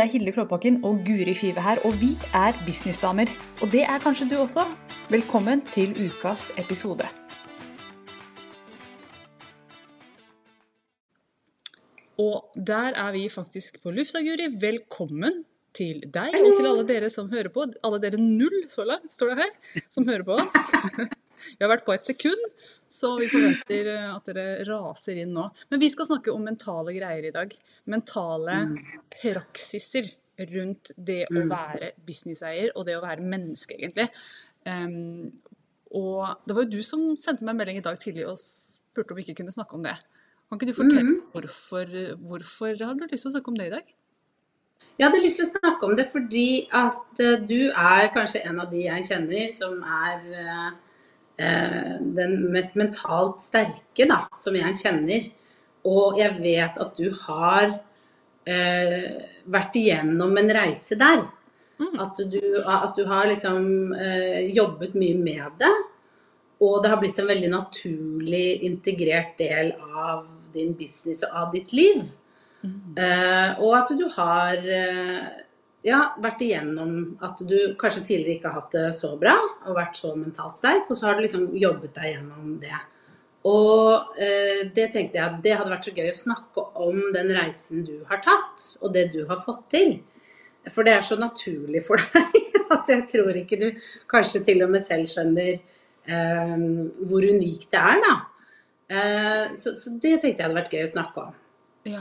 Det er Hilde Klåbakken og Guri Five her, og vi er businessdamer. Og det er kanskje du også. Velkommen til ukas episode. Og der er vi faktisk på lufta, Guri. Velkommen til deg og til alle dere som hører på. Alle dere null så langt, står det her, som hører på oss. Vi har vært på et sekund, så vi forventer at dere raser inn nå. Men vi skal snakke om mentale greier i dag. Mentale praksiser rundt det å være businesseier og det å være menneske, egentlig. Um, og det var jo du som sendte meg en melding i dag tidlig og spurte om vi ikke kunne snakke om det. Kan ikke du fortelle hvorfor, hvorfor har du lyst til å snakke om det i dag? Jeg hadde lyst til å snakke om det fordi at uh, du er kanskje en av de jeg kjenner som er uh, den mest mentalt sterke da, som jeg kjenner. Og jeg vet at du har vært igjennom en reise der. Mm. At, du, at, du, har liksom jobbet mye med det. Og det har blitt en veldig naturlig integrert del av din business og av ditt liv. Uh, og at du har uh, ja, vært igjennom at du kanskje tidligere ikke har hatt det så bra og vært så mentalt sterk, og så har du liksom jobbet deg gjennom det. Og eh, det tenkte jeg at det hadde vært så gøy å snakke om den reisen du har tatt, og det du har fått til. For det er så naturlig for deg at jeg tror ikke du kanskje til og med selv skjønner hvor unikt det er, da. Så, så det tenkte jeg hadde vært gøy å snakke om. Ja,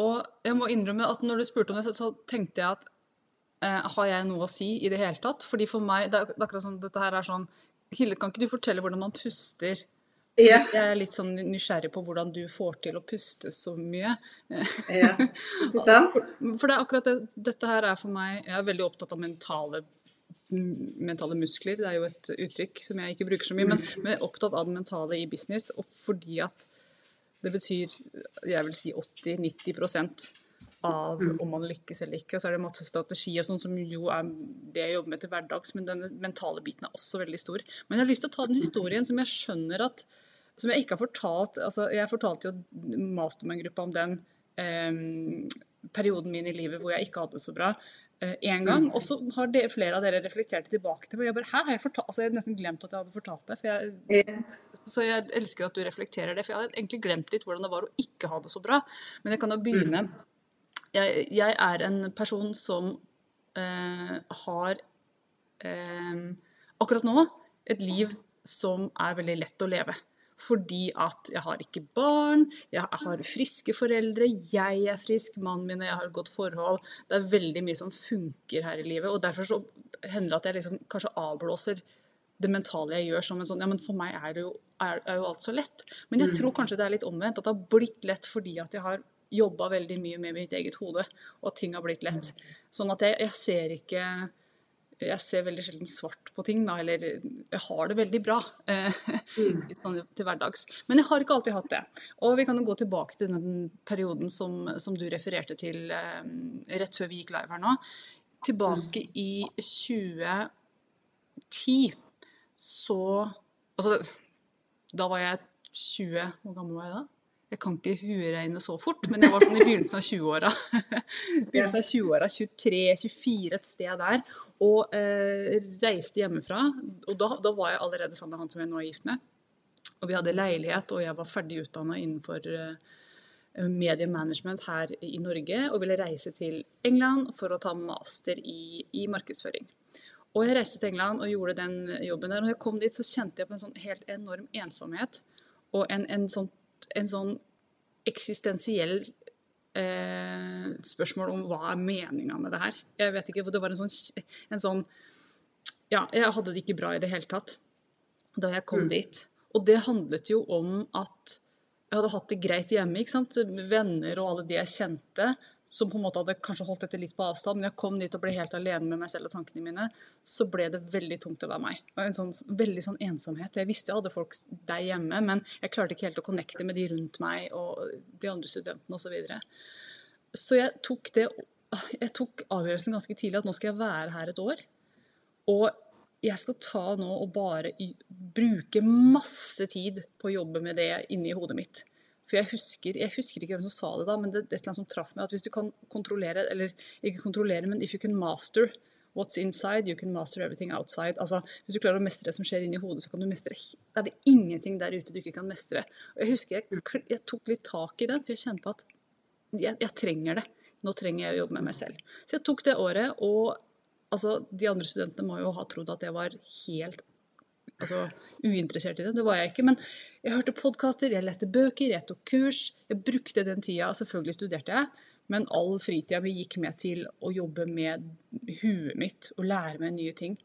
og jeg må innrømme at når du spurte om det, så tenkte jeg at eh, har jeg noe å si i det hele tatt? Fordi for meg, det er akkurat som dette her er sånn Hilde, kan ikke du fortelle hvordan man puster? Yeah. Jeg er litt sånn nysgjerrig på hvordan du får til å puste så mye. Sant? For det er akkurat det, dette her er for meg Jeg er veldig opptatt av mentale mentale muskler. Det er jo et uttrykk som jeg ikke bruker så mye, men, jeg men opptatt av det mentale i business. Og fordi at det betyr jeg vil si 80-90 av mm. om man lykkes eller ikke. Og så er det masse strategi og sånn som jo er det jeg jobber med til hverdags, men den mentale biten er også veldig stor. Men jeg har lyst til å ta den historien som jeg skjønner at Som jeg ikke har fortalt altså Jeg fortalte jo mastermind-gruppa om den eh, perioden min i livet hvor jeg ikke hadde det så bra én eh, gang. Mm. Og så har det, flere av dere reflektert tilbake til meg. Jeg bare, Hæ, har jeg fortalt altså, Jeg hadde nesten glemt at jeg hadde fortalt det. Jeg, så jeg elsker at du reflekterer det. For jeg hadde egentlig glemt litt hvordan det var å ikke ha det så bra. Men jeg kan jo begynne. Mm. Jeg, jeg er en person som eh, har eh, akkurat nå et liv som er veldig lett å leve fordi at jeg har ikke barn, jeg har friske foreldre, jeg er frisk, mannen min og jeg har et godt forhold. Det er veldig mye som funker her i livet, og derfor så hender det at jeg liksom kanskje avblåser det mentale jeg gjør som en sånn Ja, men for meg er, det jo, er, er jo alt så lett. Men jeg mm. tror kanskje det er litt omvendt, at det har blitt lett fordi at jeg har jobba veldig mye med mitt eget hode, og at ting har blitt lett. Sånn at jeg, jeg ser ikke jeg ser veldig sjelden svart på ting, da, eller jeg har det veldig bra eh, mm. Sånn til hverdags. Men jeg har ikke alltid hatt det. Og vi kan jo gå tilbake til den perioden som, som du refererte til eh, rett før vi gikk live her nå. Tilbake mm. i 2010 så Altså, da var jeg 20 Hvor gammel var jeg da? Jeg kan ikke hueregne så fort, men jeg var sånn i begynnelsen av 20-åra. begynnelsen av 20-åra, 23-24, et sted der. Og eh, reiste hjemmefra. Og da, da, var jeg allerede sammen med han som jeg nå er gift med. Og vi hadde leilighet, og jeg var ferdig utdanna innenfor eh, mediemanagement her i Norge. Og ville reise til England for å ta master i, i markedsføring. Og jeg reiste til England og gjorde den jobben der. Og når jeg kom dit, så kjente jeg på en sånn helt enorm ensomhet. Og en, en sånn en sånn eksistensiell eh, spørsmål om hva er meninga med det her. Jeg vet ikke, for Det var en sånn, en sånn, Ja, jeg hadde det ikke bra i det hele tatt da jeg kom mm. dit. Og det handlet jo om at jeg hadde hatt det greit hjemme. ikke sant? Venner og alle de jeg kjente, som på en måte hadde kanskje holdt dette litt på avstand. Men jeg kom dit og ble helt alene med meg selv og tankene mine. Så ble det veldig tungt å være meg. Og en sånn, veldig sånn ensomhet. Jeg visste jeg hadde folk der hjemme, men jeg klarte ikke helt å connecte med de rundt meg og de andre studentene osv. Så, videre. så jeg tok det jeg tok avgjørelsen ganske tidlig at nå skal jeg være her et år. Og jeg skal ta nå og bare bruke masse tid på å jobbe med det inni hodet mitt. For jeg husker, jeg husker ikke hvem som sa det da, men det, det er et eller annet som traff meg. At hvis du kan kontrollere, eller ikke kontrollere, men if you can master what's inside, you can master everything outside. Altså, Hvis du klarer å mestre det som skjer inni hodet, så kan du mestre Er det ingenting der ute du ikke kan mestre? Og Jeg husker jeg, jeg tok litt tak i det, for jeg kjente at jeg, jeg trenger det. Nå trenger jeg å jobbe med meg selv. Så jeg tok det året, og altså, de andre studentene må jo ha trodd at det var helt altså, uinteressert i det. Det var jeg ikke. Men jeg hørte podkaster, jeg leste bøker, jeg tok kurs. Jeg brukte den tida. Selvfølgelig studerte jeg, men all fritida mi gikk med til å jobbe med huet mitt og lære meg nye ting.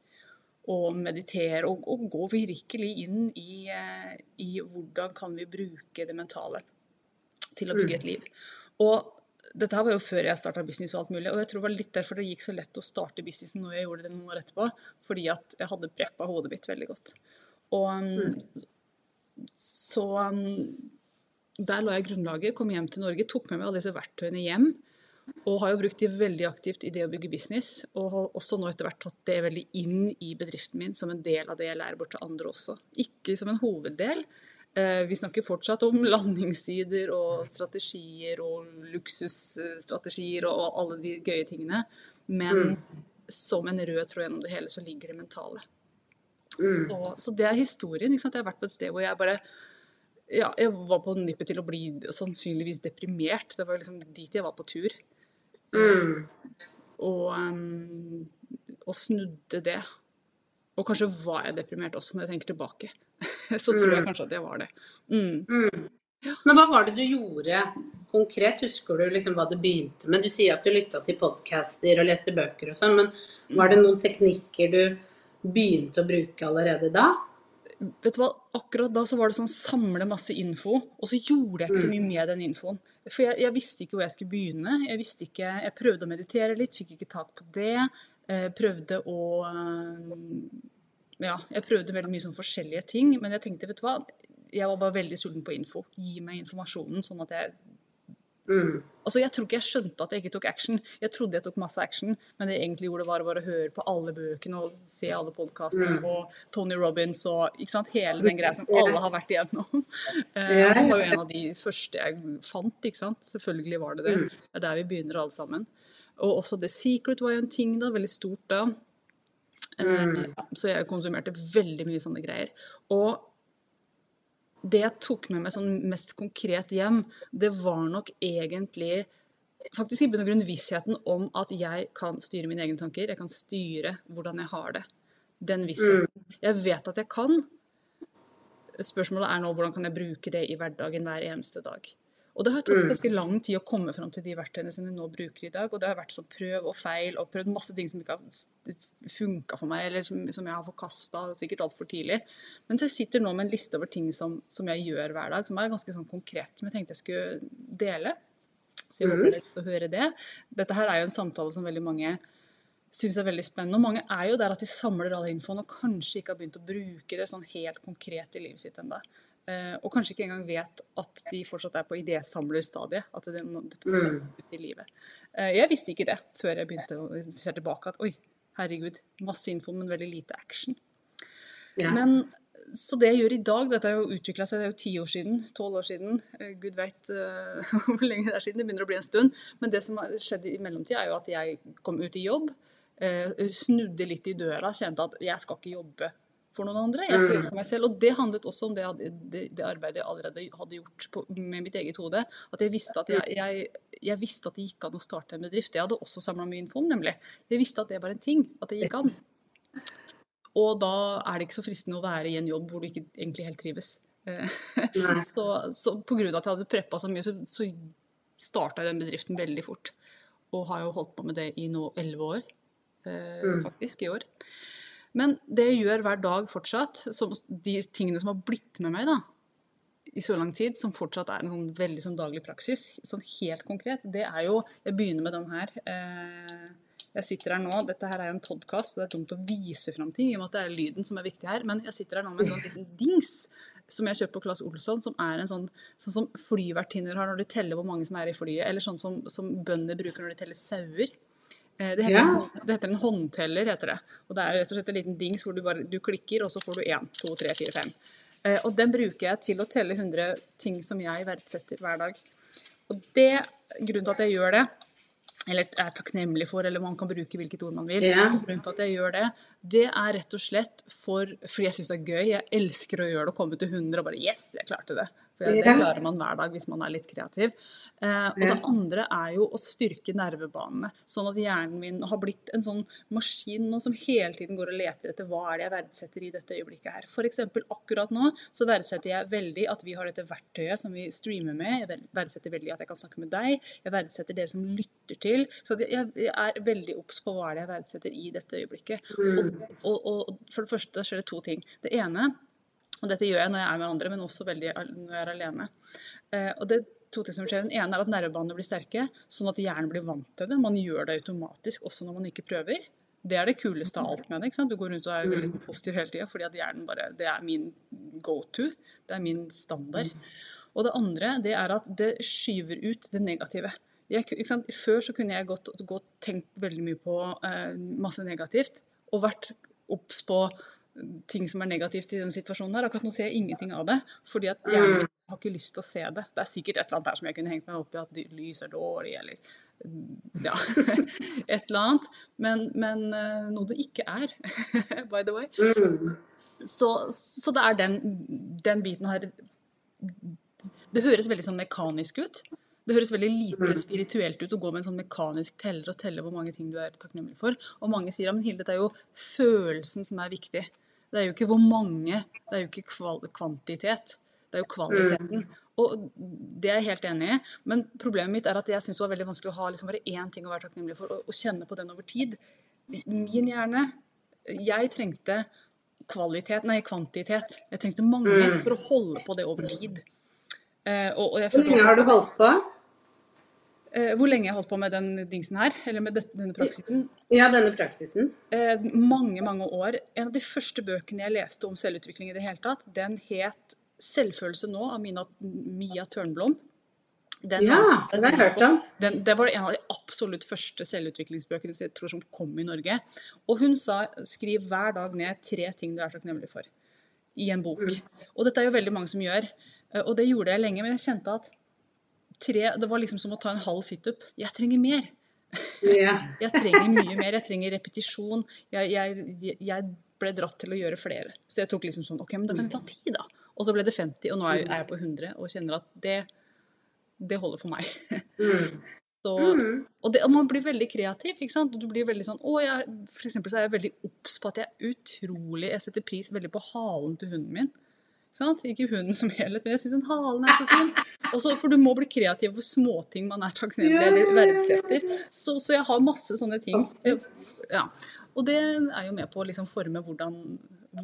Og meditere og, og gå virkelig inn i, eh, i, hvordan kan vi bruke det mentale til å bygge et liv. Og dette her var jo før jeg starta business og alt mulig, og jeg tror det var litt derfor det gikk så lett å starte businessen når jeg gjorde det noen år etterpå, fordi at jeg hadde preppa hodet mitt veldig godt. Og mm. så der la jeg grunnlaget, kom hjem til Norge, tok med meg alle disse verktøyene hjem. Og har jo brukt de veldig aktivt i det å bygge business. Og har også nå etter hvert tatt det veldig inn i bedriften min som en del av det jeg lærer bort til andre også. Ikke som en hoveddel, vi snakker fortsatt om landingssider og strategier og luksusstrategier og alle de gøye tingene. Men mm. som en rød tråd gjennom det hele, så ligger det mentale. Mm. Så, så, det er historien. Jeg har vært på et sted hvor jeg bare ja, jeg var på nippet til å bli sannsynligvis deprimert. Det var liksom dit jeg var på tur. Mm. Og, um, og snudde det. Og kanskje var jeg deprimert også, når jeg tenker tilbake. så tror jeg mm. kanskje at jeg var det. Mm. Mm. Men hva var det du gjorde konkret? Husker du liksom hva du begynte med? Du sier at du lytta til podcaster og leste bøker og sånn, men var det noen teknikker du begynte å bruke allerede da? Vet du hva, Akkurat da så var det sånn samle masse info, og så gjorde jeg ikke så mye med den infoen. For jeg, jeg visste ikke hvor jeg skulle begynne. Jeg visste ikke, jeg prøvde å meditere litt, fikk ikke tak på det. Jeg prøvde å ja, jeg prøvde veldig mye sånn forskjellige ting, men jeg tenkte, vet du hva, jeg var bare veldig sulten på info. Gi meg informasjonen, sånn at jeg mm. Altså, Jeg tror ikke jeg skjønte at jeg ikke tok action. Jeg trodde jeg tok masse action, men det jeg egentlig gjorde, var å bare høre på alle bøkene og se alle podkastene mm. og Tony Robins og ikke sant, hele den greia som alle har vært igjennom. Yeah. han var jo en av de første jeg fant, ikke sant. Selvfølgelig var det det. Mm. Det er der vi begynner alle sammen. Og også The Secret var jo en ting da, veldig stort da. Mm. Eh, så jeg konsumerte veldig mye sånne greier. Og det jeg tok med meg sånn mest konkret hjem, det var nok egentlig faktisk i bunn og grunn vissheten om at jeg kan styre mine egne tanker. Jeg kan styre hvordan jeg har det. Den vissheten. Mm. Jeg vet at jeg kan. Spørsmålet er nå hvordan kan jeg bruke det i hverdagen hver eneste dag. Og det har tatt mm. ganske lang tid å komme fram til de verktøyene som jeg nå bruker i dag. Og det har vært sånn prøv og feil, og prøvd masse ting som ikke har funka for meg, eller som, som jeg har forkasta sikkert altfor tidlig. Men så sitter nå med en liste over ting som, som, jeg gjør hver dag, som er ganske sånn konkret, som jeg tenkte jeg skulle dele. Så jeg håper mm. dere får høre det. Dette her er jo en samtale som veldig mange syns er veldig spennende. Og mange er jo der at de samler all infoen og kanskje ikke har begynt å bruke det sånn helt konkret i livet sitt ennå. Eh, og kanskje ikke engang vet at de fortsatt er på idésamlerstadiet. At det, dette må mm. ut i livet. Eh, jeg visste ikke det før jeg begynte å se tilbake at oi, herregud, masse info, men veldig lite action. Ja. Men så det jeg gjør i dag, dette har jo utvikla seg, det er jo ti år siden, tolv år siden. Eh, gud veit uh, hvor lenge det er siden, det begynner å bli en stund. Men det som har skjedd i mellomtida, er jo at jeg kom ut i jobb. Uh, snudde litt i døra, kjente at jeg skal ikke jobbe for noen andre. Jeg skal gjøre det for meg selv. Og det handlet også om det, det, det arbeidet jeg allerede hadde gjort på, med mitt eget hode. At jeg visste at, jeg, jeg, jeg visste at det gikk an å starte en bedrift. Jeg hadde også samla mye info, nemlig. Jeg visste at det var en ting. At det gikk an. Og da er det ikke så fristende å være i en jobb hvor du ikke egentlig helt trives. så, så på grunn av at jeg hadde preppa så mye, så, så starta den bedriften veldig fort. Og har jo holdt på med det i nå elleve år, eh, mm. faktisk, i år. Men det jeg gjør hver dag fortsatt, de tingene som har blitt med meg da, i så lang tid, som fortsatt er en sånn veldig sånn daglig praksis, sånn helt konkret, det er jo Jeg begynner med den her. Eh, jeg sitter her nå, Dette her er jo en podkast, og det er dumt å vise fram ting, i og med at det er lyden som er viktig her. Men jeg sitter her nå med en sånn liten dings som jeg kjøper på Claes Olsson, som er en sånn, sånn som flyvertinner har når de teller hvor mange som er i flyet, eller sånn som, som bønder bruker når de teller sauer. Eh, det heter, ja. det heter, en håndteller, heter det. Og det er rett og slett en liten dings hvor du, bare, du klikker, og så får du én, to, tre, fire, fem. Eh, og den bruker jeg til å telle 100 ting som jeg verdsetter hver dag. Og det, grunnen til at jeg gjør det, eller er takknemlig for, eller man kan bruke hvilket ord man vil. Ja. Grunnen til at jeg gjør det, det er rett og slett for, fordi jeg syns det er gøy. Jeg elsker å gjøre det, å komme til 100 og bare Yes, jeg klarte det. For det klarer man hver dag hvis man er litt kreativ. Eh, og det andre er jo å styrke nervebanene, sånn at hjernen min har blitt en sånn maskin nå som hele tiden går og leter etter hva er det jeg verdsetter i dette øyeblikket her. Eksempel akkurat nå så verdsetter jeg veldig at vi har dette verktøyet som vi streamer med. Jeg verdsetter veldig at jeg kan snakke med deg. Jeg verdsetter dere som lytter til. Så jeg, jeg er veldig obs på hva er det jeg verdsetter i dette øyeblikket. Mm. Og, og, og for det første skjer det to ting. Det ene, og dette gjør jeg når jeg er med andre, men også veldig når jeg er alene. Eh, og det to ting som skjer. Den ene er at nervebanene blir sterke, sånn at hjernen blir vant til det. Man gjør det automatisk også når man ikke prøver. Det er det kuleste av alt med det. Du går rundt og er veldig positiv hele tida fordi at hjernen bare Det er min go to. Det er min standard. Og det andre det er at det skyver ut det negative. Jeg? Før så kunne jeg gått, gått tenkt veldig mye på eh, masse negativt og vært obs på ting som er negativt i den situasjonen her. Akkurat nå ser jeg ingenting av det, fordi at hjernen min har ikke lyst til å se det. Det er sikkert et eller annet her som jeg kunne hengt meg opp i, at lys er dårlig, eller mm, ja, et eller annet. Men, men eh, noe det ikke er, by the way. Mm. Så, så det er den, den biten her Det høres veldig sånn mekanisk ut. Det høres veldig lite spirituelt ut å gå med en sånn mekanisk teller og telle hvor mange ting du er takknemlig for. Og mange sier at Hilde, det er jo følelsen som er viktig. Det er jo ikke hvor mange, det er jo ikke kvantitet. Det er jo kvaliteten. Og det er jeg helt enig i. Men problemet mitt er at jeg syns det var veldig vanskelig å ha liksom bare én ting å være takknemlig for, og, og kjenne på den over tid. Min hjerne Jeg trengte kvalitet, nei, kvantitet. Jeg trengte mange Mm. for å holde på det over tid. Uh, og, og jeg Hvor lenge har du holdt på? Eh, hvor lenge jeg holdt på med den dingsen her, eller med denne praksisen? Ja, denne praksisen. Eh, mange, mange år. En av de første bøkene jeg leste om selvutvikling i det hele tatt, den het 'Selvfølelse nå' av Mina, Mia Tørnblom. Den, Ja, den har jeg hørt om. Den, det var en av de absolutt første selvutviklingsbøkene jeg tror som kom i Norge. Og hun sa 'skriv hver dag ned tre ting du er takknemlig for' i en bok. Og dette er jo veldig mange som gjør. Eh, Og det gjorde jeg lenge, men jeg kjente at tre, det var liksom som å ta en halv situp. Jeg trenger mer. Yeah. Jeg trenger mye mer. Jeg trenger repetisjon. Jeg, jeg, jeg ble dratt til å gjøre flere. Så jeg tok liksom sånn OK, men da kan det ta ti, da. Og så ble det 50, og nå er jeg- er på 100 og kjenner at det, det holder for meg. Mm. Så, Mm. og, det, og man blir veldig kreativ. ikke sant? Du blir veldig sånn, å, jeg, For eksempel så er jeg veldig obs på at jeg er utrolig Jeg setter pris veldig på halen til hunden min. Sant? Ikke hunden som helhet, men jeg syns halen er så fin. Også, for du må bli kreativ for småting man er takknemlig eller verdsetter. Så, så jeg har masse sånne ting. Ja. Og det er jo med på å liksom forme hvordan,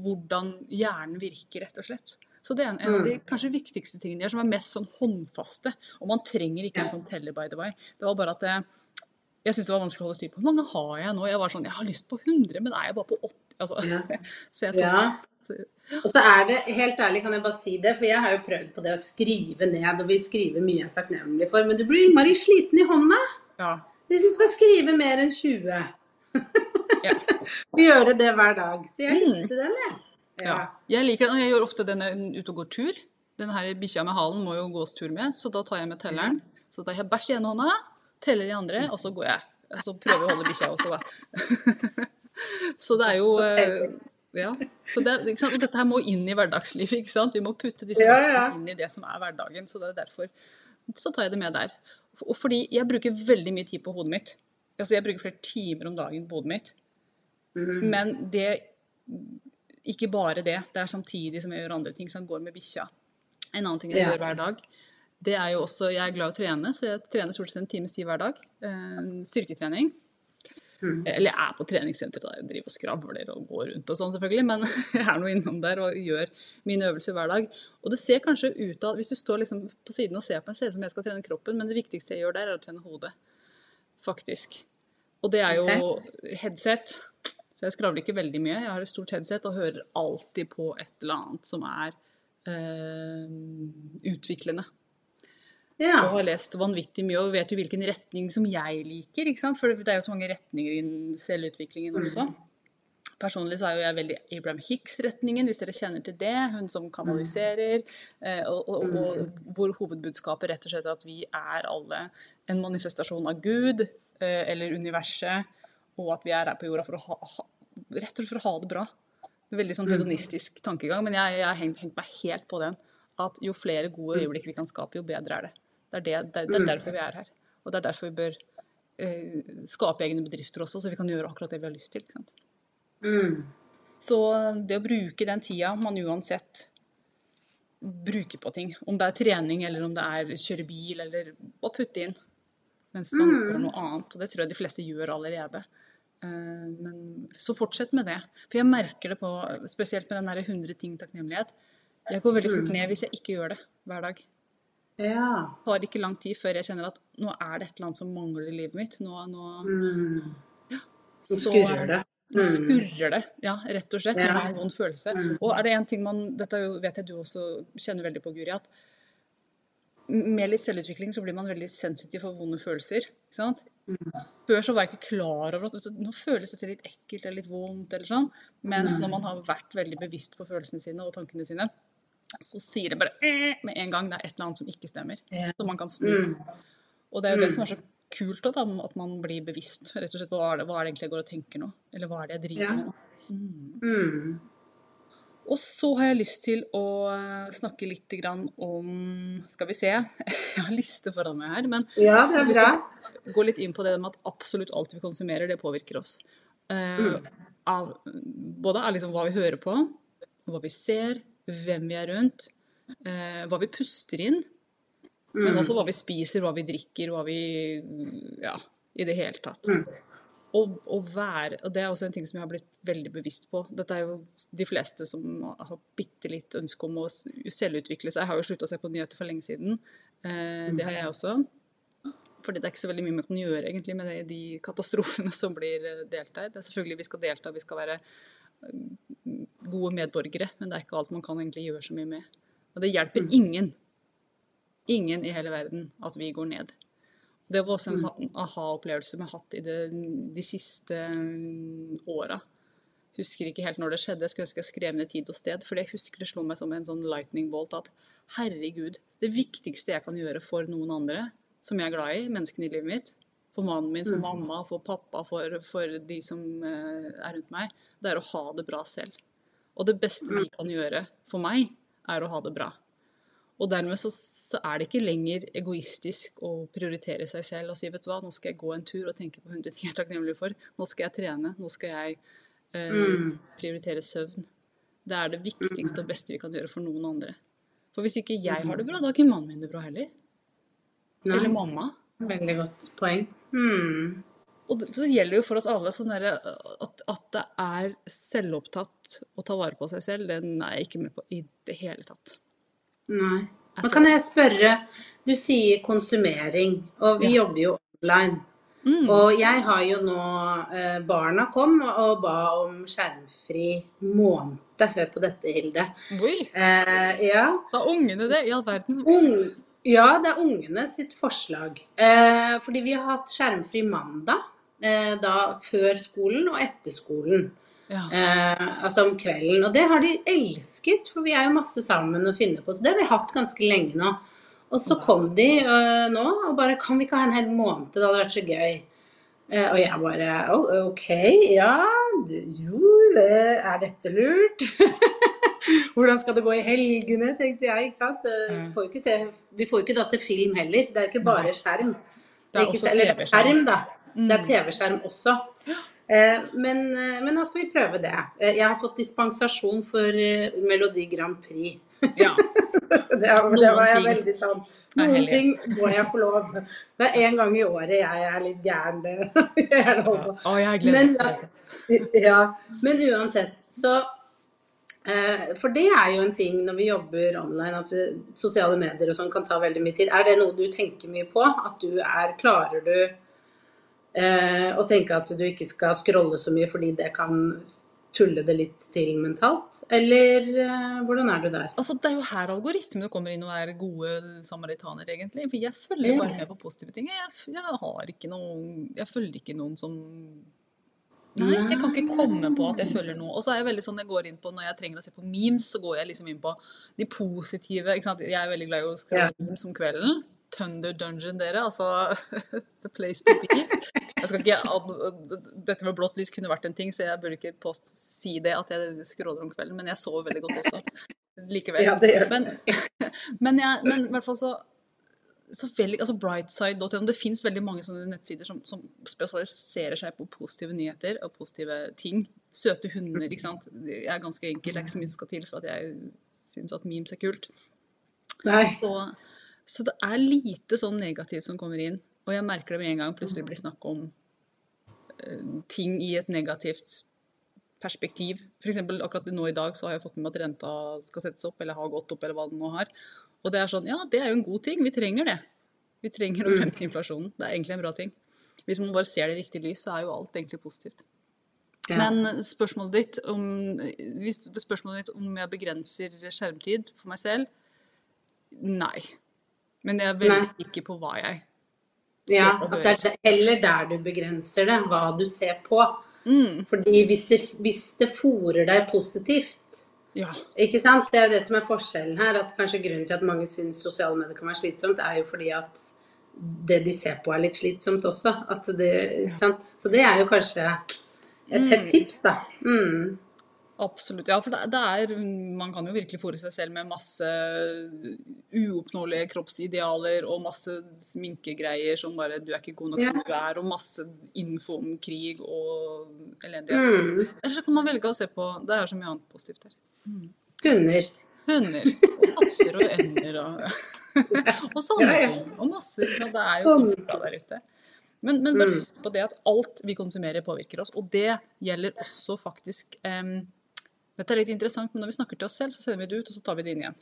hvordan hjernen virker, rett og slett. Så det er en, en av de kanskje viktigste tingene jeg gjør, som er mest sånn håndfaste. Og man trenger ikke en sånn teller, by the way. Det var bare at jeg, jeg syntes det var vanskelig å holde styr på. Hvor mange har jeg nå? Jeg var sånn, jeg har lyst på 100, men er jeg bare på 80? Altså, Ja. så jeg tok, ja. Og så er det, helt ærlig kan jeg bare si det, for jeg har jo prøvd på det å skrive ned, og vi skriver mye jeg er takknemlig for, men du blir innmari sliten i hånda ja, hvis du skal skrive mer enn 20. ja. Gjøre det hver dag. Så jeg likte den, jeg. Ja. Jeg liker den, og jeg gjør ofte den når jeg er ute og går tur. Denne her bikkja med halen må jo gås tur med, så da tar jeg med telleren. Så da har jeg bæsj i ene hånda, teller de andre, og så går jeg. Så prøver jeg å holde bikkja også, da. så det er jo eh, Ja. Så det? Dette her må inn i hverdagslivet, ikke sant. Vi må putte disse Ja, ja. inn i det som er hverdagen. Så det er derfor så tar jeg det med der. Og fordi jeg bruker veldig mye tid på hodet mitt. Altså jeg bruker flere timer om dagen på hodet mitt. Mm. Men det ikke bare det. Det er samtidig som jeg gjør andre ting som går med bikkja. En annen ting jeg Ja. gjør hver dag, det er jo også Jeg er glad i å trene, så jeg trener stort sett en times tid hver dag. Eh, styrketrening. Mm. Eller jeg er på treningssenteret da jeg driver og skravler og går rundt og sånn, selvfølgelig, men jeg er nå innom der og gjør mine øvelser hver dag. Og det ser kanskje ut av Hvis du står liksom på siden og ser på meg, ser det ut som jeg skal trene kroppen, men det viktigste jeg gjør der, er å trene hodet. Faktisk. Og det er jo headset. Så jeg skravler ikke veldig mye. Jeg har et stort headset og hører alltid på et eller annet som er eh, utviklende. Ja. Og har lest vanvittig mye og vet jo hvilken retning som jeg liker. ikke sant? For det er jo så mange retninger innen selvutviklingen også. Personlig så er jo jeg veldig Abraham Hicks-retningen, hvis dere kjenner til det. Hun som kanaliserer. Og, Og, og, og hvor hovedbudskapet rett og slett er at vi er alle en manifestasjon av Gud eh, eller universet, og at vi er her på jorda for å ha, ha, rett og slett for å ha det bra. Det er veldig sånn hedonistisk tankegang, men jeg, jeg har hengt, hengt meg helt på den. At jo flere gode øyeblikk vi kan skape, jo bedre er det. Det er, det, det, er- er derfor vi er her. Og det er derfor vi bør eh, skape egne bedrifter også, så vi kan gjøre akkurat det vi har lyst til. Ikke sant? Mm. Så det å bruke den tida man uansett bruker på ting, om det er trening eller om det er kjøre bil eller å putte inn mens man gjør noe annet, og det tror jeg de fleste gjør allerede. Eh, Men så fortsett med det. For jeg merker det på, spesielt med den der 100 ting takknemlighet. Jeg går veldig fort ned hvis jeg ikke gjør det hver dag. Ja. Det tar ikke lang tid før jeg kjenner at nå er det et eller annet som mangler i livet mitt. Nå, nå, Mm. Så så- skurrer det. Nå Mm. skurrer det, ja, rett og slett. Ja. Man har en vond følelse. Mm. Og er det en ting man Dette er vet jeg du også kjenner veldig på, Guri, at med litt selvutvikling så blir man veldig sensitiv for vonde følelser. ikke sant? Mm. Før så var jeg ikke klar over at nå føles dette litt ekkelt eller litt vondt. eller sånn. Mens når man har vært veldig bevisst på følelsene sine og tankene sine, så sier det bare eh, med en gang det er et eller annet som ikke stemmer. Ja. Så man kan snu. Mm. Og det er jo det Mm. som er så kult, da, at man blir bevisst. Rett og slett, Hva er det, hva er det egentlig jeg går og tenker nå? Eller hva er det jeg driver Ja. med nå? Mm. Mm. Og så har jeg lyst til å eh, snakke litt grann om Skal vi se, jeg har liste foran meg her. Men Ja, det er bra. går litt inn på det med at absolutt alt vi konsumerer, det påvirker oss. Uh, Mm. av, både av liksom hva vi hører på, hva vi ser, hvem vi er rundt, eh, hva vi puster inn, men Mm. også hva vi spiser, hva vi drikker, hva vi Ja, i det hele tatt. Mm. Og, og, være, og det er også en ting som jeg har blitt veldig bevisst på. Dette er jo de fleste som har bitte litt ønske om å selvutvikle seg. Jeg har jo slutta å se på nyheter for lenge siden. Eh, det har jeg også. Fordi det er ikke så veldig mye man kan gjøre egentlig med det, de katastrofene som blir eh, delt der. Det er selvfølgelig vi skal delta, vi skal være gode medborgere, men det er ikke alt man kan egentlig gjøre så mye med. Og det hjelper ingen, ingen i hele verden at vi går ned. Det var også en sånn aha-opplevelse vi har hatt i det, de siste mm, åra. Husker ikke helt når det skjedde, skulle ønske jeg skrev ned tid og sted. For jeg husker det slo meg som en sånn lightning bolt at herregud, det viktigste jeg kan gjøre for noen andre som jeg er glad i, menneskene i livet mitt, for mannen min, for mamma, for pappa, for, for de som eh, er rundt meg, det er å ha det bra selv. Og det beste de kan gjøre for meg, er å ha det bra. Og dermed så, så er det ikke lenger egoistisk å prioritere seg selv og si vet du hva, nå skal jeg gå en tur og tenke på 100 ting jeg er takknemlig for. Nå skal jeg trene. Nå skal jeg eh, Mm. prioritere søvn. Det er det viktigste og beste vi kan gjøre for noen andre. For hvis ikke jeg har det bra, da har ikke mannen min det bra heller. Eller mamma. Veldig godt poeng. Hmm. Og det, så det gjelder jo for oss alle sånn der, at, at det er selvopptatt å ta vare på seg selv, den er jeg ikke med på i det hele tatt. Nei. Men kan jeg spørre, du sier konsumering, og vi Ja. jobber jo online. Mm. Og jeg har jo nå eh, Barna kom og ba om skjermfri måned. Hør på dette, Hilde. Oi, Eh, ja. da ungene det, i all verden. Ung, ja, det er ungene sitt forslag. Eh, fordi vi har hatt skjermfri mandag. Eh, da før skolen og etter skolen. Ja. Eh, altså om kvelden. Og det har de elsket, for vi er jo masse sammen og finner på. Så det har vi hatt ganske lenge nå. Og så kom de eh, nå og bare Kan vi ikke ha en hel måned? Det hadde vært så gøy. Eh, og jeg bare oh, OK, ja. Jo, det, er dette lurt? Hvordan skal det gå i helgene, tenkte jeg. ikke sant? Mm. Får ikke se, vi får jo ikke da se film heller. Det er ikke bare Nei. skjerm. Det er ikke, også eller det er TV-skjerm. da. da. Det er Mm. TV-skjerm også. Eh, men, eh, men nå skal vi prøve det. Jeg har fått dispensasjon for Melodi Grand Prix. Ja. Det, er- det var jeg ting veldig sånn Noen ting må jeg få lov. Det er én gang i året jeg er litt gæren. Jeg er ja. Å, jeg gleder meg. Men, ja, men uansett, så For det er jo en ting når vi jobber online, at vi, sosiale medier og sånn kan ta veldig mye tid. Er det noe du tenker mye på? At du er Klarer du eh, å tenke at du ikke skal scrolle så mye fordi det kan tulle det litt til mentalt? Eller eh, hvordan er du der? Altså, det er jo her algoritmene kommer inn og er gode samaritaner, egentlig. For jeg følger bare med på positive ting. Jeg, jeg har ikke noen Jeg følger ikke noen som Nei, jeg kan ikke komme på at jeg føler noe. Og så er jeg veldig sånn, jeg går inn på, Når jeg trenger å se på memes, så går jeg liksom inn på de positive. ikke sant? Jeg er veldig glad i å skrive yeah. memes om kvelden. Thunder Dungeon, dere. Altså the place to be. Jeg skal ikke, dette med blått lys kunne vært en ting, så jeg burde ikke post, si det at jeg skråler om kvelden. Men jeg sover veldig godt også. Likevel. Ja, Men, men, jeg, men i hvert fall så så veldig, altså Brightside.no, Det fins veldig mange sånne nettsider som, som spesialiserer seg på positive nyheter og positive ting. Søte hunder, ikke sant. Jeg er ganske enkel, det er ikke så mye som skal til for at jeg syns at memes er kult. Så, så det er lite sånn negativt som kommer inn. Og jeg merker det med en gang plutselig blir snakk om uh, ting i et negativt perspektiv. F.eks. akkurat nå i dag så har jeg fått med meg at renta skal settes opp, eller har gått opp, eller hva den nå har. Og det er sånn, ja, det er jo en god ting. Vi trenger det. Vi trenger å bremse inflasjonen. Det er egentlig en bra ting. Hvis man bare ser det i riktig lys, så er jo alt egentlig positivt. Ja. Men spørsmålet ditt om, hvis spørsmålet ditt om jeg begrenser skjermtid for meg selv Nei. Men jeg er veldig Nei. ikke på hva jeg Ja, ser og at det hører. er heller der du begrenser det, hva du ser på. Mm, Fordi hvis det, hvis det fòrer deg positivt, ja. ikke sant? Det er jo det som er forskjellen her. At kanskje grunnen til at mange syns sosiale medier kan være slitsomt, er jo fordi at det de ser på er litt slitsomt også. At det? Så det er jo kanskje et hett tips, da. Mm. Absolutt. Ja, for det, det er Man kan jo virkelig fòre seg selv med masse uoppnåelige kroppsidealer og masse sminkegreier som bare Du er ikke god nok Ja. som du er, og masse info om krig og elendighet. Mm. Eller så kan man velge å se på Det er så mye annet positivt her. Hunder. Hunder og katter og ender og Og sånne ting. Og masse. Så? Det er jo så bra der ute. Men, men bare Mm. husk på det at alt vi konsumerer, påvirker oss. Og det gjelder også faktisk um, Dette er litt interessant, men når vi snakker til oss selv, så sender vi det ut, og så tar vi det inn igjen.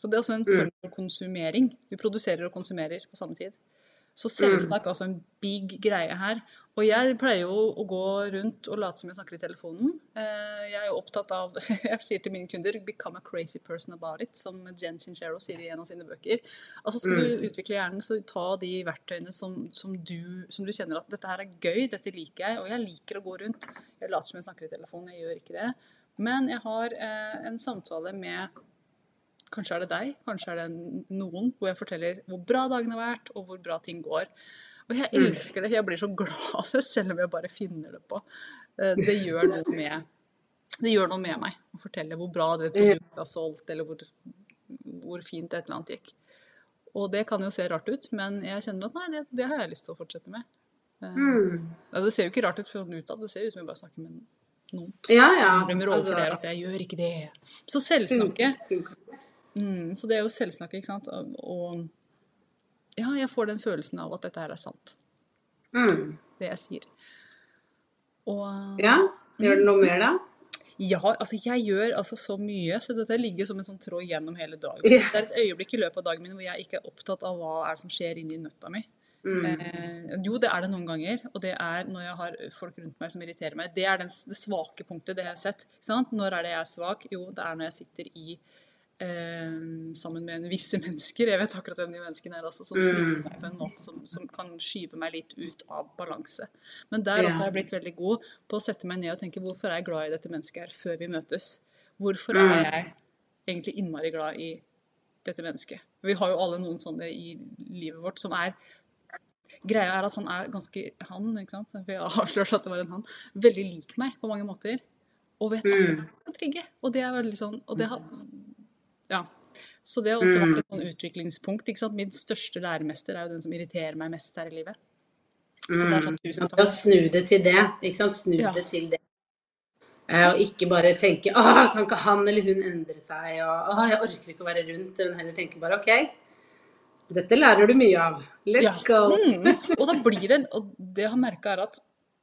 Så det er også en Mm. form for konsumering. Vi produserer og konsumerer på samme tid. Så selvsnakk er altså en big greie her. Og jeg pleier jo å gå rundt og late som jeg snakker i telefonen. Eh, Jeg er jo opptatt av Jeg sier til mine kunder 'become a crazy person about it', som Jen Sincero sier i en av sine bøker. Altså Skal du utvikle hjernen, så ta de verktøyene som, som, du, som du kjenner at 'dette her er gøy, dette liker jeg', og jeg liker å gå rundt. Jeg later som jeg snakker i telefonen, jeg gjør ikke det. Men jeg har eh, en samtale med Kanskje er det deg, kanskje er det noen, hvor jeg forteller hvor bra dagen har vært, og hvor bra ting går. Og jeg elsker det. Jeg blir så glad av det, selv om jeg bare finner det på. Eh, Det gjør noe med, det gjør noe med meg å fortelle hvor bra det produktet har solgt, eller hvor, hvor fint et eller annet gikk. Og det kan jo se rart ut, men jeg kjenner at nei, det, det har jeg lyst til å fortsette med. Eh, Mm. ja, Det ser jo ikke rart ut fra utad, det ser jo ut som jeg bare snakker med noen. Ja, ja. Overfor at jeg gjør ikke det. Så selvsnakke. Mm, så det er jo selvsnakke, ikke sant. Og ja, jeg får den følelsen av at dette her er sant, Mm. det jeg sier. Og Ja. Gjør det noe mer, da? ja, altså jeg gjør altså så mye, så dette ligger som en sånn tråd gjennom hele dagen. Det er et øyeblikk i løpet av dagen min hvor jeg ikke er opptatt av hva er det som skjer inni nøtta mi. Mm. Eh, jo, det er det noen ganger, og det er når jeg har folk rundt meg som irriterer meg. Det er den, det svake punktet, det har sett. Sant? Når er det jeg er svak? Jo, det er når jeg sitter i sammen med en visse mennesker. Jeg vet akkurat hvem de menneskene er, altså, som Mm. på en måte som, som kan skyve meg litt ut av balanse. Men der Ja. også har jeg blitt veldig god på å sette meg ned og tenke hvorfor er jeg glad i dette mennesket her før vi møtes? Hvorfor Mm. er jeg egentlig innmari glad i dette mennesket? Vi har jo alle noen sånne i livet vårt som er Greia er at han er ganske han, ikke sant? For jeg har avslørt at det var en han. Veldig lik meg på mange måter. Og vet at Mm. jeg kan trigge. Og det er veldig sånn Og det har Ja. Så det har også vært et sånn utviklingspunkt. ikke sant? Min største læremester er jo den som irriterer meg mest her i livet. Så det er sånn tusen Å Ja, snu det til det. Ikke sant? Snu Ja. det til det. Eh, Og ikke bare tenke Åh, kan ikke han eller hun endre seg? Og Åh, jeg orker ikke å være rundt. Men heller tenker bare OK, dette lærer du mye av. Let's Ja. go. Mm. Og da blir det Og det jeg har merka, er at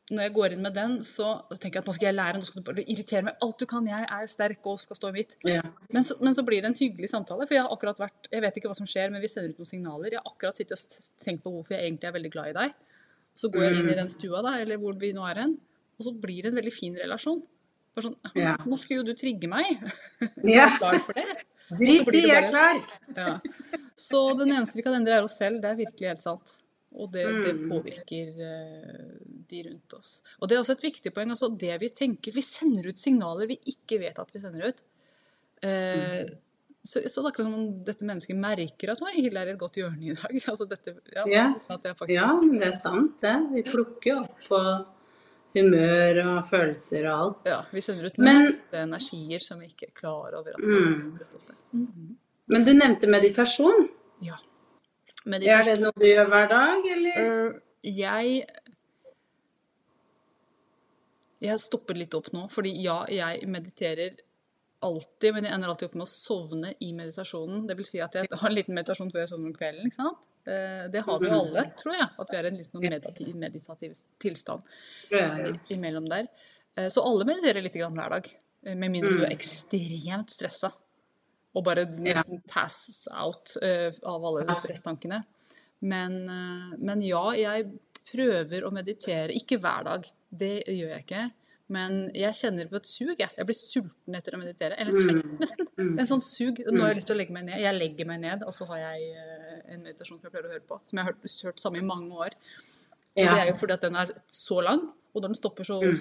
når jeg går inn med den, så tenker jeg at nå skal jeg lære, nå skal du bare irritere meg alt du kan, jeg er sterk og skal stå i mitt. Ja. Men så, men så blir det en hyggelig samtale, for jeg har akkurat vært Jeg vet ikke hva som skjer, men vi sender ut noen signaler. Jeg har akkurat sittet og tenkt på hvorfor jeg egentlig er veldig glad i deg. Så går jeg inn i den stua, da, eller hvor vi nå er hen, og så blir det en veldig fin relasjon. Bare sånn Ja. Nå skulle jo du trigge meg. Ja. Er klar for det? Drit i, jeg er klar. Ja. Så den eneste vi kan endre, er oss selv. Det er virkelig helt sant. Og det, det Mm. påvirker eh, de rundt oss. Og det er også et viktig poeng. altså det Vi tenker, vi sender ut signaler vi ikke vet at vi sender ut. Eh, så, så det er akkurat som om dette mennesket merker at «Oi, Hilde er i et godt hjørne i dag. altså dette, ja, Ja. Faktisk, Ja, men det er sant, det. Vi plukker jo opp på humør og følelser og alt. ja, Vi sender ut Men- energier som vi ikke er klar over. at Mm. Mhm. Men du nevnte meditasjon. Ja. Er det noe du gjør hver dag, eller? Øh, jeg Jeg stopper litt opp nå, fordi ja, jeg mediterer alltid, men jeg ender alltid opp med å sovne i meditasjonen. Det vil si at jeg har en liten meditasjon før jeg sovner om kvelden. ikke sant? Eh, Det har vi jo alle, tror jeg. At vi er i en litt sånn meditativ, meditativ tilstand imellom der. Eh, Så alle mediterer litt grann hver dag. eh, Med mindre du er Mm. ekstremt stressa. Og bare nesten passes out uh, av alle de stresstankene. Men, uh, men ja, jeg prøver å meditere. Ikke hver dag, det gjør jeg ikke. Men jeg kjenner på et sug. Jeg, jeg blir sulten etter å meditere. Eller trøtt, Mm. nesten. Mm. En sånn sug. Nå har jeg lyst til å legge meg ned. Jeg legger meg ned, og så har jeg eh, en meditasjon som jeg pleier å høre på. Som jeg har hørt, hørt samme i mange år. Og det er jo fordi at den er så lang, og når den stopper, så, Mm.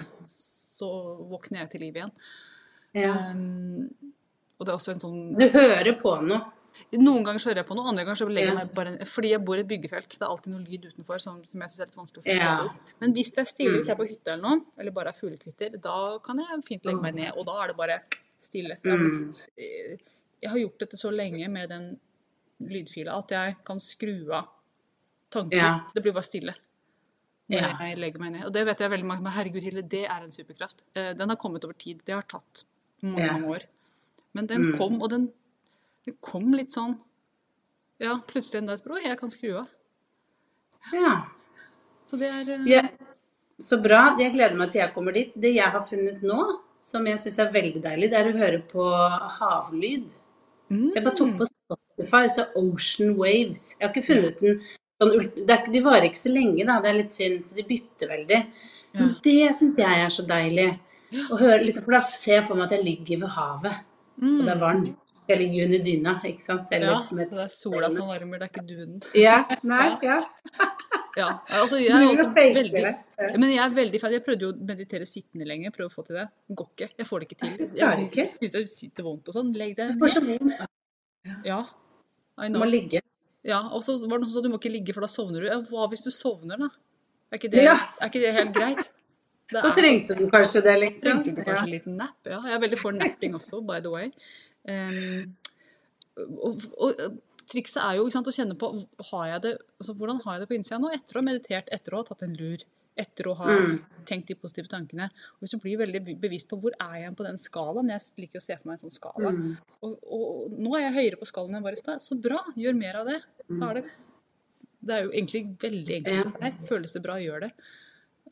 så våkner jeg til liv igjen. ja. Um, og det er også en sånn Du hører på noe. Noen ganger så hører jeg på noe, andre ganger så legger jeg meg bare Fordi jeg bor i et byggefelt. Det er alltid noe lyd utenfor som, som jeg syns er litt vanskelig å forstå. Ja. Men hvis det er stille, Mm. hvis jeg er på hytta eller noe, eller bare er fuglekvitter, da kan jeg fint legge meg ned. Og da er det bare stille. Mm. Jeg har gjort dette så lenge med den lydfila at jeg kan skru av tanken. Ja. Det blir bare stille når Ja. jeg legger meg ned. Og det vet jeg veldig mange Men herregud, Hilde, det er en superkraft. Eh, Den har kommet over tid. Det har tatt mange, mange år. Men den Mm. kom, og den, den kom litt sånn Ja, plutselig en dag spør jeg kan skru av. Ja. Så det er eh, Ja, så bra. Jeg gleder meg til jeg kommer dit. Det jeg har funnet nå, som jeg syns er veldig deilig, det er å høre på havlyd. mm, Så jeg bare tok på Spotify, så Ocean Waves. Jeg har ikke funnet den sånn De varer ikke så lenge, da. Det er litt synd, så de bytter veldig. Men det syns jeg er så deilig. Å høre, liksom, for da ser jeg for meg at jeg ligger ved havet, mm. og det er varmt. Jeg ligger under dyna, ikke sant. Eller Ja, med- det er sola som varmer, det er ikke duden. Ja, nei, ja. Ja, altså jeg er også veldig Men jeg er veldig fan. Jeg prøvde jo å meditere sittende lenge. Prøve å få til det. Går ikke. Jeg får det ikke til. Jeg syns jeg sitter vondt og sånn. Legg deg så ned. Ja. I know. må ligge. Ja, og så var det noen som sa du må ikke ligge, for da sovner du. Ja, hva hvis du sovner, da? Er ikke det, er ikke det helt greit? Da trengte du kanskje det, liksom. trengte du kanskje en liten napp, Ja, jeg er veldig for napping også, by the way. Um, og, og trikset er jo ikke sant, å kjenne på har jeg det, altså, hvordan har jeg det på innsida nå, etter å ha meditert, etter å ha tatt en lur, etter å ha Mm. tenkt de positive tankene. Og hvis du blir veldig bevisst på hvor er jeg på den skalaen, jeg liker å se for meg en sånn skala, Mm. og, og nå er jeg høyere på skalaen enn jeg var i stad, så bra, gjør mer av det. Da er det. Det er jo egentlig veldig enkelt. Her. Føles det bra, gjør det.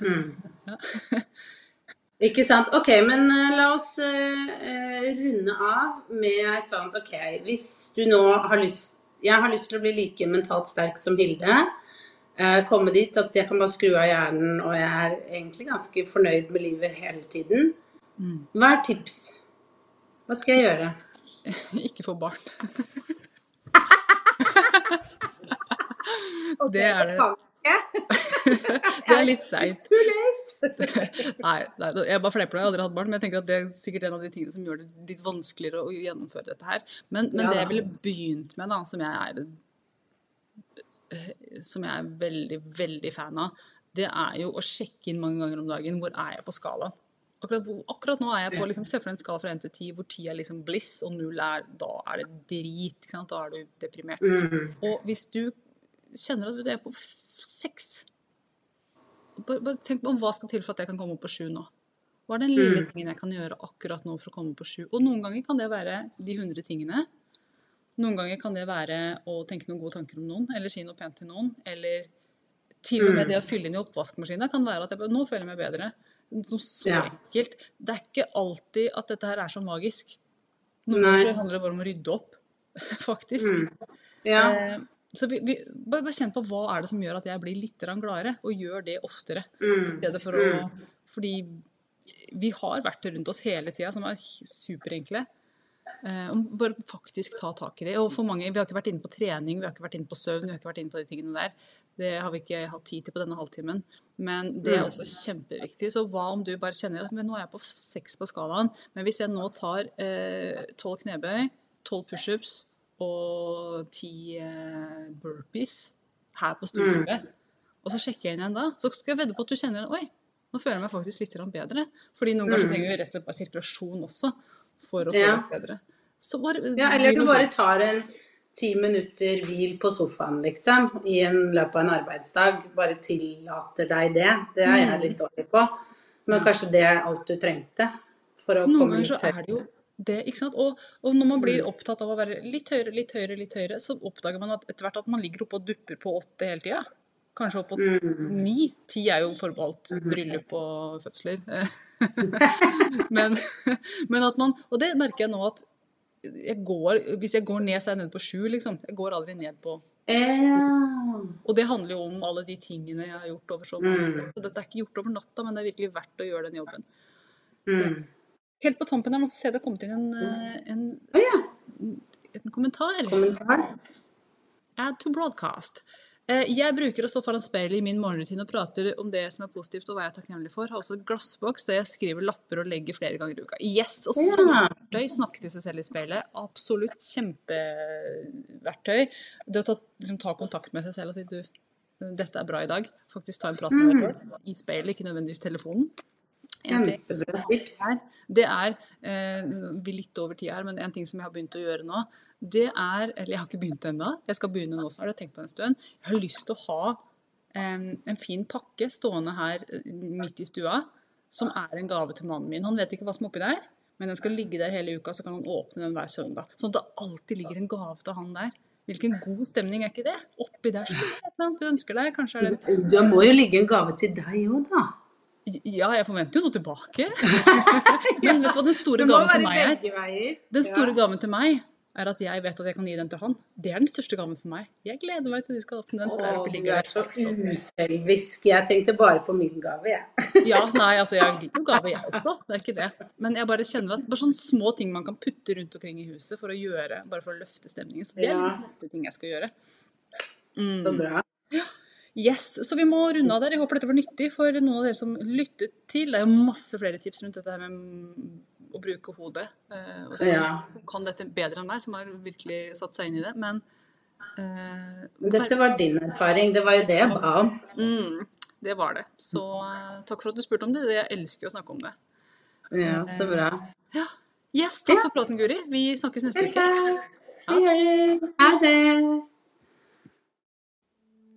Mm. Ja. Ikke sant. Ok, men eh, la oss uh, runde av med et sånt OK, hvis du nå har lyst Jeg har lyst til å bli like mentalt sterk som Hilde. Uh, komme dit at jeg kan bare skru av hjernen, og jeg er egentlig ganske fornøyd med livet hele tiden. Mm. Hva er tips? Hva skal jeg gjøre? Ikke få barn. Det er det. Det er litt seigt. Too late. Nei, nei, jeg bare fleiper, jeg har aldri hatt barn, men jeg tenker at det er sikkert en av de tingene som gjør det litt vanskeligere å gjennomføre dette her. Men, men Ja det jeg ville begynt med, da, som jeg er eh, som jeg er veldig, veldig fan av, det er jo å sjekke inn mange ganger om dagen hvor er jeg på skalaen. Akkurat, akkurat nå er jeg på liksom, Se for deg en skala fra 1 til 10 hvor 10 er liksom bliss, og 0 er Da er det drit. Da er du deprimert. Mm. Og hvis du kjenner at du er på seks bare, tenk på hva skal til for at jeg kan komme opp på sju nå. Hva er den lille Mm. tingen jeg kan gjøre akkurat nå for å komme opp på sju? Og noen ganger kan det være de hundre tingene. Noen ganger kan det være å tenke noen gode tanker om noen, eller si noe pent til noen. Eller til og med Mm. det å fylle inn i oppvaskmaskina kan være at jeg nå føler jeg meg bedre. Noe så Ja. enkelt. Det er ikke alltid at dette her er så magisk. Noen ganger handler det bare om å rydde opp, faktisk. Mm. Ja. Eh, så vi, vi, bare, bare kjenn på hva er det som gjør at jeg blir litt gladere, og gjør det oftere. Mm. for å Fordi vi har verktøy rundt oss hele tida som er superenkle. Eh, bare faktisk ta tak i det. Og for mange, Vi har ikke vært inne på trening, vi har ikke vært inne på søvn, vi har ikke vært inne på de tingene der. Det har vi ikke hatt tid til på denne halvtimen. Men det er Mm. også kjempeviktig. Så hva om du bare kjenner at men nå er jeg på seks på skalaen, men hvis jeg nå tar tolv knebøy, tolv pushups og ti eh, burpees her på stuegulvet, og så sjekker jeg inn igjen da, så skal jeg vedde på at du kjenner Oi, nå føler jeg meg faktisk litt bedre. Fordi noen ganger Mm. trenger vi rett og slett bare sirkulasjon også for å føle Ja. oss bedre. Så bare, Ja, eller du bare tar en ti minutter hvil på sofaen, liksom, i en løpet av en arbeidsdag. Bare tillater deg det. Det er jeg Mm. litt dårlig på. Men kanskje det er alt du trengte for å Noen komme ganger så er det jo det? Og, og når man blir Mm. opptatt av å være litt høyere, litt høyere, litt høyere, så oppdager man at etter hvert at man ligger oppe og dupper på åtte hele tida. Kanskje opp på Mm. ni. Ti er jo forbeholdt bryllup og fødsler. men, men at man Og det merker jeg nå at jeg går, hvis jeg går ned, så er jeg nede på sju, liksom. Jeg går aldri ned på. Og det handler jo om alle de tingene jeg har gjort over så mange Mm. år. Så Dette er ikke gjort over natta, men det er virkelig verdt å gjøre den jobben. Mm. Helt på tampen her, nå ser jeg det har kommet inn en, eh, en, ja. en kommentar. Kommentar? Add to broadcast. Eh, Jeg bruker å stå foran speilet i min morgenrutine og prater om det som er positivt og hva jeg er takknemlig for. Har også glassboks der jeg skriver lapper og legger flere ganger i uka. Yes! Og verktøy, snakke til seg selv i speilet, absolutt kjempeverktøy. Det å ta, liksom, ta kontakt med seg selv og si du, dette er bra i dag. Faktisk ta en prat med deg selv i speilet, ikke nødvendigvis telefonen. Kjempebra tips. det er eh, Vi er litt over tida her, men en ting som jeg har begynt å gjøre nå, det er Eller jeg har ikke begynt ennå, jeg skal begynne nå snart, jeg har tenkt på det en stund. Jeg har lyst til å ha en fin pakke stående her eh, midt i stua, som er en gave til mannen min. Han vet ikke hva som er oppi der, men den skal ligge der hele uka, så kan han åpne den hver søndag. Sånn at det alltid ligger en gave til han der. Hvilken god stemning er ikke det? Oppi der skal det et eller annet du ønsker deg. Kanskje er det Du må jo ligge en gave til deg òg, da. Ja, jeg forventer jo noe tilbake. Men vet du hva den store gaven til meg er? Den store Ja. gaven til meg er at jeg vet at jeg kan gi den til han. Det er den største gaven for meg. Jeg gleder meg til de skal åpne den. Åh, du er så uselvisk. Jeg tenkte bare på min gave, jeg. Ja, nei, altså jeg liker jo gave, jeg også. Det er ikke det. Men jeg bare kjenner at bare sånne små ting man kan putte rundt omkring i huset for å gjøre, bare for å løfte stemningen. Så det er Ja. liksom neste ting jeg skal gjøre. Mm. Så bra. Yes, så vi må runde av der. Jeg håper dette var nyttig for noen av dere som lyttet til. Det er jo masse flere tips rundt dette her med å bruke hodet. eh, Og det Ja. som kan dette bedre enn deg, som har virkelig satt seg inn i det. Men uh, Dette var din erfaring. Det var jo det jeg ba om. mm, det var det. Så eh, takk for at du spurte om det. Jeg elsker å snakke om det. Ja, så bra. Yes, takk Ja. for praten, Guri. Vi snakkes neste uke. Hei, hei. Ha det.